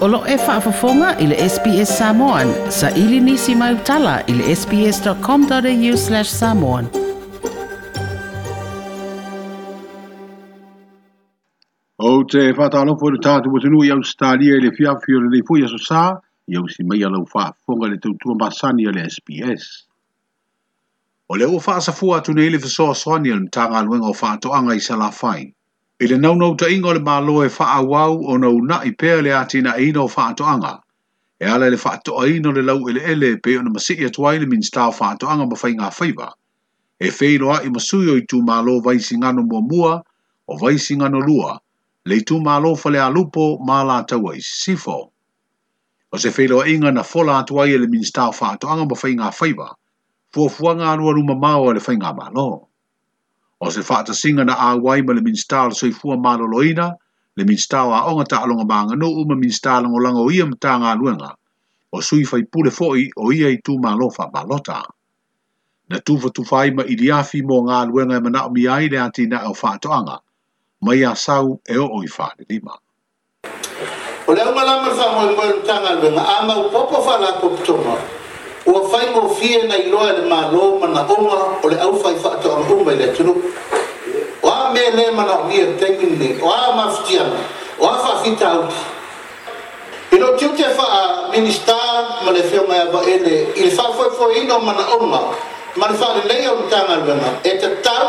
Olo e whaafafonga i le SPS Samoan. Sa ili nisi mai utala i le sps.com.au slash samoan. O te whātālofo le tātu watunu i Australia i le fiafio le leifo i aso sā, i au si mai alau whaafonga le tautua masani i le SPS. O le o whaasafua atu nei le soani mtanga aluenga o whaatoanga i i le naunau taʻiga e o le mālo e faaauau o na i pea le a tinaʻiina e o faatoʻaga e ala i le faatoʻaina o le lau eleele pei ona masiʻi atu ai le minista e o faatoʻaga ma faiga faiva e feiloaʻi ma sui o itumālo vaisigano muamua o vaisigano lua le itumālo falealupo ma latau a isisifo o se inga na fola atu ai e le minista o faatoʻaga ma faiga faiva fuafuaga alualuma māo a le faiga mālō O se whaata singa na awai ma le minsta ala soi fua malo loina, le minsta o a onga ta alonga maanga no uma minsta alonga langa o ia mta ngā luenga. O sui fai pule foi o ia i tū malofa balota. Na tūwha tūwhai ma iriafi mō ngā luenga e mana o mi aile ati na e au to anga. Mai a sau e o oi whaare lima. O leo ngalama mo e mwere mta ngā luenga, ama u popo whala kuptoma. ua fai gofie na iloa le malo manaʻoga o le ʻaufai faatoʻaluʻuma i le atunuu o a mea lē manaʻogia tegi nei o a mafitiana o a faafitauti i lo tiute faaminista ma le feoga e i le faafoefoeina o manaʻoga ma le faalelei o le e tatau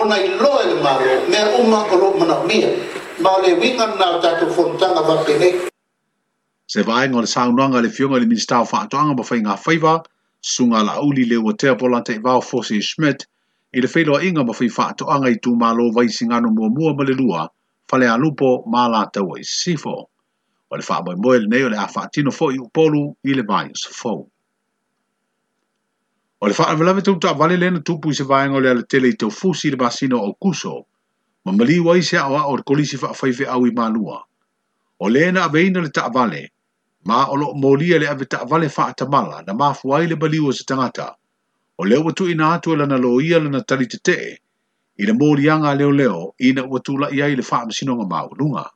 ona iloa i le malo mea uma o loo manaʻomia ma o le uiga na o tatou fonotaga vapene Se vaenga o le saunuanga le fionga le minista o whaatoanga ma whai faiva whaiva, sunga la uli le ua tea pola te vau e Schmidt, i le whailo inga ma whai i tū mālo vai singano mua mua ma le lua, whale alupo mala la sifo. O le whaamoi moe le nei o le a faatino fo i upolu i le mai o fau. le whaavalawe tau ta vale lena tupu i se vaenga o le ala tele i tau fusi le basino o kuso, ma wa i se awa o le kolisi whaafaife au i O lena aveina le ta vale, ma olo molia le avita vale fa atamala na ma fuai le baliwa se tangata. O leo watu ina atu ala na loia lana tali te ina molianga leo leo ina watu la ia ile fa amsinonga maulunga.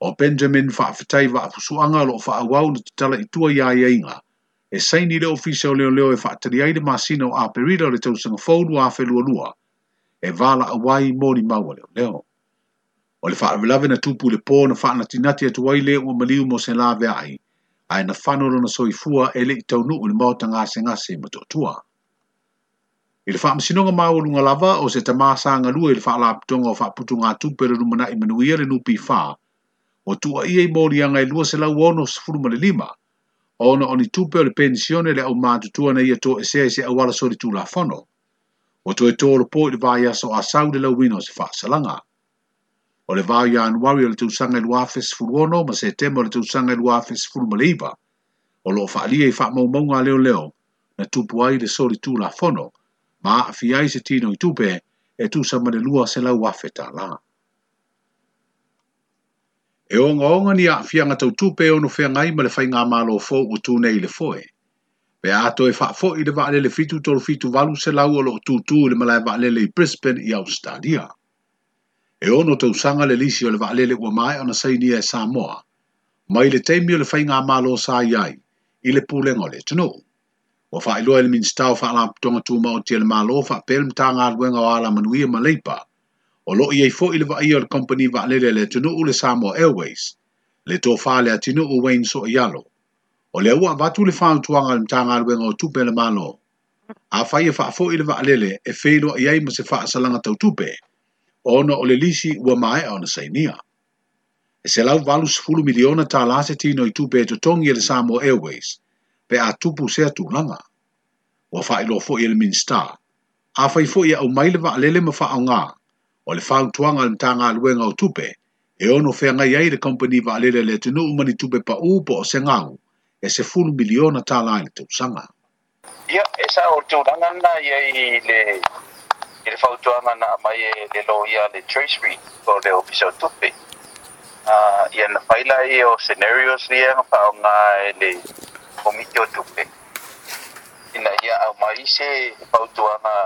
O Benjamin fa afitai wa afusuanga lo fa awau na tutala itua ia ia inga. E saini le ofisa o leo leo e fa ai aile masino a aperida le tausanga fau lua afe lua lua. E vala awai mori maua leo leo o le faalavelave na tupu le pō na tinati atu ai lē ua maliu mo se lave ai ae na fano lona soifua e leʻi o le maota gasegase ma toʻatua i le o lunga lava o se tamā sagalua i le faalapitoga o faaputuga tupu e le i manuia le o tua tuuaia i moliaga i lua se lau ono sefuluma le lima ona o ni tupe o le pensione le aumatutua na ia toʻesea i se la o aualasolitulafono ua e toetolopō i le so a le lauina o se faasalaga o le vāu ianuari o le tūsanga i luafes furuono ma se tema o le tūsanga i luafes furumaliva o lo whaalia i whaamaumaunga leo leo na tupu ai le sori tū la fono ma a fiai se tino i tupe e tūsama le lua se lau afe tā la. E onga onga ni a fianga tau tupe ono fea ngai ma le whainga malo fō u tūne e i le fōe. Pe ato e whaafo i le vaalele fitu tolu fitu valu se lau o lo tūtū le malai vaalele i Brisbane i Australia. e ono tausaga le lisi o le vaalele ua mae ona sainia e samoa mai le taimi o le faiga malo sa i ai i le pulega o le atunuu ua faailoa i e le minista o faalapotoga tumaotia le malo faapea le matagaluega o ala manuia ma leipa o loo iai foʻi le vaia o le kompani vaalele le atunuu le samoa airways le tofā le atunuu wayne soʻaialo o le aua avatu le fautuaga le matagaluega o tupe le malo afai e faafoʻi i le vaalele e feiloaʻi ai ma se faasalaga tautupe o ona o le lisi ua maeʻa ona sainia e se lau valu sefulu miliona tālā se tino i tupe e totogi e le samo airways pe a tupu se atulaga ua faailoa foʻi e le minista afai foʻi aʻu mai le vaalele ma faaaogā o le fautuaga le matagaluega o tupe e ono feagai ai le kompani vaalele le atunuu ma ni tupe paʻū po o segau e sefulu miliona tālā i le tausaga ia e sa o tulaga na iai le le fautuaga na amai e le lo ia le treasury o le ofisa tupe uh, ia na faila i o scenarios lia ga faaoga e le komiti o tupe ina ia aumai se fautuaga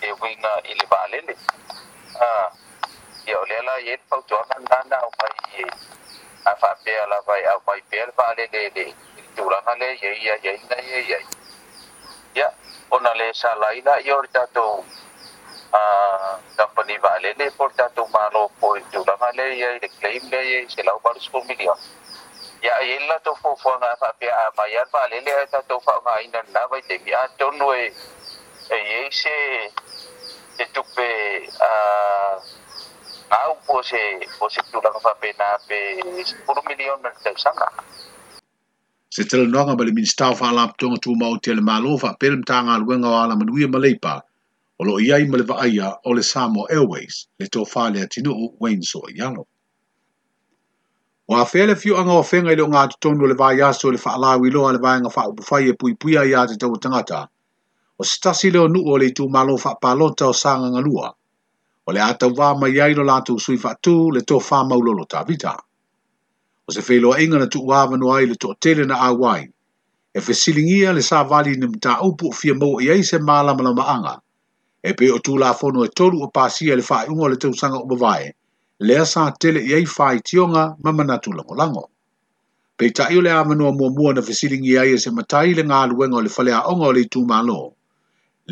e uiga i le valele uh, ia o lea la ia le fautuaga na na aumai e a faapea lava e aumai pea le valele le tulaga le iaia iaina ia iai ia ona le salaina ia o le tatou dapat ah, ni vale le por ta tu mano po tu la vale ye de claim le ye se la par su ya el la to fo fo na fa pe a ma ya vale le ta to eh, eh, fa ma ina na vai de ya to no e e ye se de pe a au po se po se tu la fa pe na pe por milio na ta sanga se tel no ga bali min sta fa la to tu ma o tel ma lo fa pe ta ga lo nga ala lo iai ma le vaaia o le Samo Airways le tofā le atinuu Wayne Soiano. O a fea le anga o fenga ilo ngā tutonu le vaiaso le whaalawi loa le vaianga wha upufai e pui pui ai te tau tangata. O stasi leo nuu o le tū malo wha palota o sanga ngalua. O le ata wā mai ailo lātu sui wha tū le tofā maulolo tāwita. O se fei loa inga na tuu awa no ai le tō tele na awai. E fesilingia le sā vali ni mta upu fia mou i aise maa lama anga. e pe o fono e tolu o pasi e le fai o le tausaga o mavae lea sa tele e i ai faaitioga ma manatu lagolago peitaʻi o le amanua mua mua na fesilingi e ai e se matai le ngā luenga o le onga o le itumālō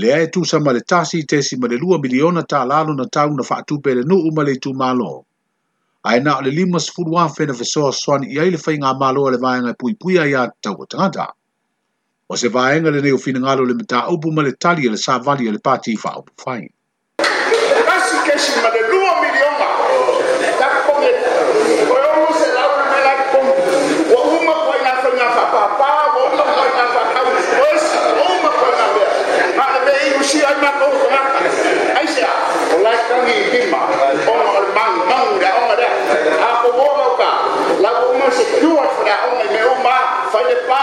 lea e tusa ma le tasi tesi ma le lua miliona talalo na na fatu pe le nuu ma le itumālō Ai na o le lima sefulu na fesoa swan i ai le faigamālō a le vaega pui pui ai tau o tangata. o se vaenga le nei o finagalo le mataupu ma le tali le savali e le pati faaupu fai kasi kesi ma le lua milioga takopoge oe ou se launa me lakopogi ua uma na faiga faapapa ua uma koaina faakau oesi ua uma na mea ma le mea iusi ai makou fagaga ai se a o laikagi lima oga o le magumagu le aoga lea akomoa mauka lau uma secure fo le aoga me uma fai le pā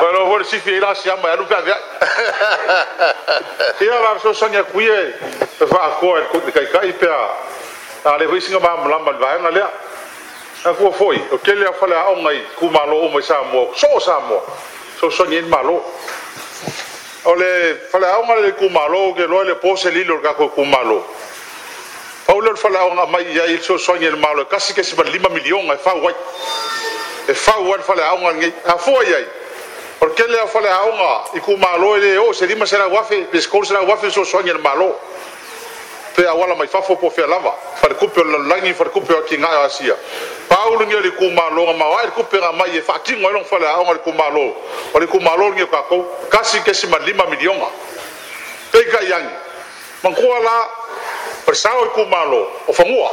Pero bueno, si fi la siamo e Luca. Io va so sogna qui e fa a cuore con i caicai pe a alle risinga ma la mal va nella. A fu foi, o che le ha fala ah, o mai cu malo o mai samo, so samo. So sogna in malo. O le fala o mai cu malo che lo le pose lì lo ga cu cu malo. Paolo fala o mai ya il so sogna in malo, casi che si va 5 milioni e fa white. e fau ana faleaʻoga ligei afua iai o e le kele au i kumālō e lē o se lima se lauafe pe soasoagi le mālō pe auala mai fafo po fea falekupe o le lalolagi falekupe o akigae o asia paulugia le kumālōga mauae le kupe gamai e faakigo ai e loga faleaʻoga le kumālō o le kumālō ligi o kakou kasi kesi ma lima milioga peikaiagi magoa la o le sao i kumālō o fagua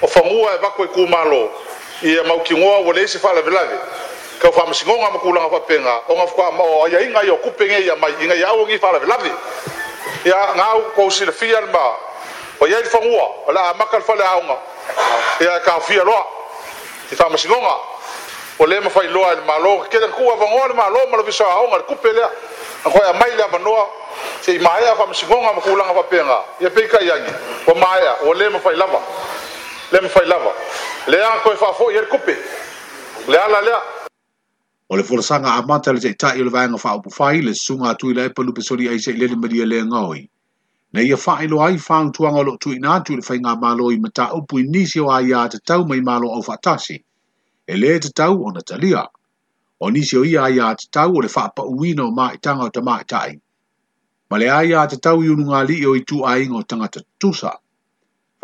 o fagua e vako i kumālō ia mau kingoa wale se fa la velave ka fa ma singonga ma kula fa penga o nga fa ma o ya inga yo kupenge ya mai inga ya o ngi fa la velave ya nga o ko si le fiar ma o ya fa ngua ala ma ka fa la nga ya ka fi lo ti fa ma singonga o le ma fa lo al ma lo ke le kuwa va ngol ma lo ma lo visa o nga kupele a ko ya mai la ma noa se mai ya fa ma singonga ma kula nga fa penga ya pe ka ya ni o mai ya o le ma fa lava lem fai lava le a koe fa fo yer kupe le ala lea o le fulasanga a mantele te itai o le vanga fa upu fai le sunga atu ila epa lupe sori ai se i lele maria e le ngoi ne ia e fa ilo ai fang tuanga lo tu ina atu le fai ngā malo i mata upu inisi o ai a te tau mai malo au fatasi e le te tau o natalia o nisi o ia ai a te tau o le fa pa uina o mai tanga o te mai tai ma le ai a te tau i unungali o i tu ai ngō tangata tusa tusa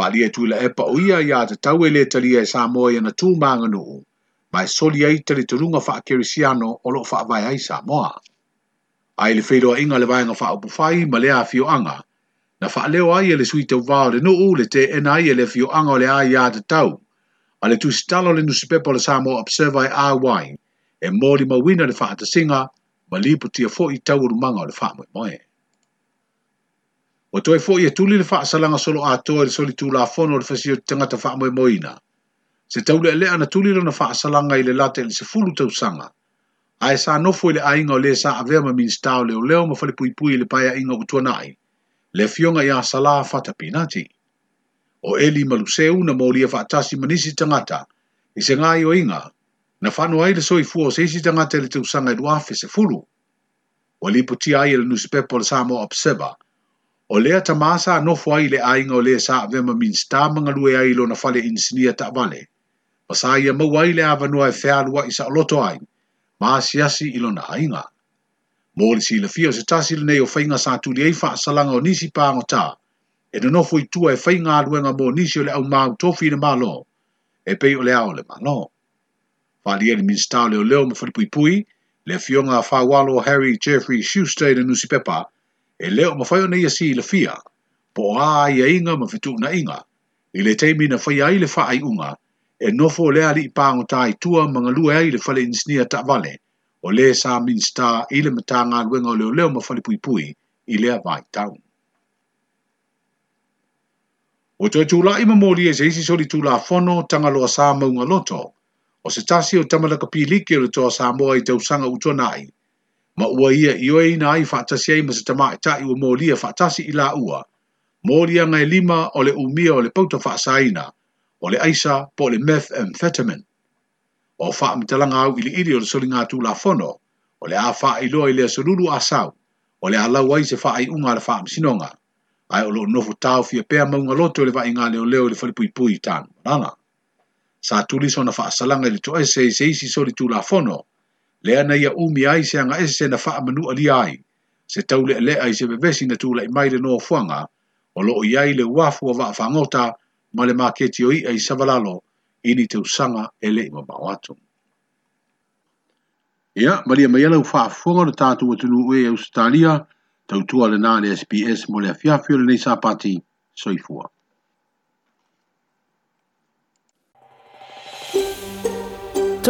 Whalia tu la epa o ia ia te tauele talia e Samoa i na tūmanga nuu, e soli ai tali turunga wha kerisiano o loo wha vai ai Samoa. A le wheroa inga le nga wha upu whai ma lea fio anga, na wha leo ai e le sui te vāo le nuu le te ena ai e le fio anga o le ai ia te tau, a le stalo le nusipepo le Samoa Observer e wai, e ma mawina le wha singa, ma lipu tia fo i tau urumanga o le wha moe moe. O toi fo i e tuli le faa salanga solo atoa le soli tula fono le fasio ta faa moe moina. Se tau le lea na tuli lona faa salanga i le late le se fulu tau sanga. Ae sa nofo i le ainga o le sa avea ma minstao o leo ma fale pui pui le paia inga utuanai. Le fionga ia sala fata pinati. O eli maluseu na maulia faa tasi manisi tangata. I se ngai o inga. Na whanua ai le soifua o seisi tangata le tau sanga i luafe se fulu. Walipotia ai e le nusipepo le samo Observer o lea tamasa no fuai le ainga o le sa ve ma min sta manga lue ai lo na fale insinia ta vale o sa ia mau ai le ava noa e fea lua i sa loto ai ma siasi ilo na ainga mo le si le fia se tasi le nei o fainga sa tu le eifa salanga o nisi pa ta e no no fuai tua e fainga lue mo nisi o le au mau tofi le malo e pei o le ao le malo fa lia le min sta o leo leo ma le fionga fa walo Harry Jeffrey Schuster e le nusi e leo mawhaio na ia si i lafia, po a ia inga ma fitu na inga, i le teimi na whai ai le whaai unga, e nofo le ali i pāngu tai tua mga lua ai le whale insinia ta vale, o le sa minsta i le mata ngā luenga o leo leo ma whale pui pui i lea vai tau. O toi tūla ima mōli e zeisi soli tūla fono tanga loa sā maunga loto, o se tasi o tamalaka pī like o le toa sā mōa i tausanga utonai, ma ua ia i oe ina ai whaatasi ai ma se tamai tai ua mōlia whaatasi i la ua. Mōlia ngai lima o le umia o le pauta whaasaina, o le aisa po le meth amphetamine. O wha amitalanga au ili ili o le soli ngātū la fono, o le a wha i loa i le solulu a sau, o le a lau ai se wha i unga le wha amsinonga. Ai o lo nofu tau fia pea maunga loto le wha i ngāle o leo le whalipui pui tānu. Nana. Sa tulis o na wha asalanga le to ese i se isi soli tū la fono, le ana ia umi ai se anga ese na faa manu ali ai, se tau le le ai se bevesi na tula i mai le noa fuanga, o loo iai le wafu wa waa whangota, ma le maketio i ai savalalo, ini te usanga ele ima bawatu. Ia, maria mai alau faa fuanga na tatu watunu ue Australia, tau tua le nane SPS mo le afiafio le neisa pati, soifua.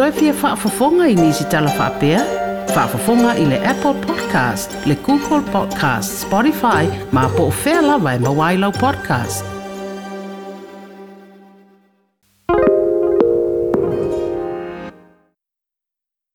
toipia whaafafonga i nisi talawha pea. Whaafafonga i le Apple Podcast, le Google Podcast, Spotify, ma po o whea lawa e podcast.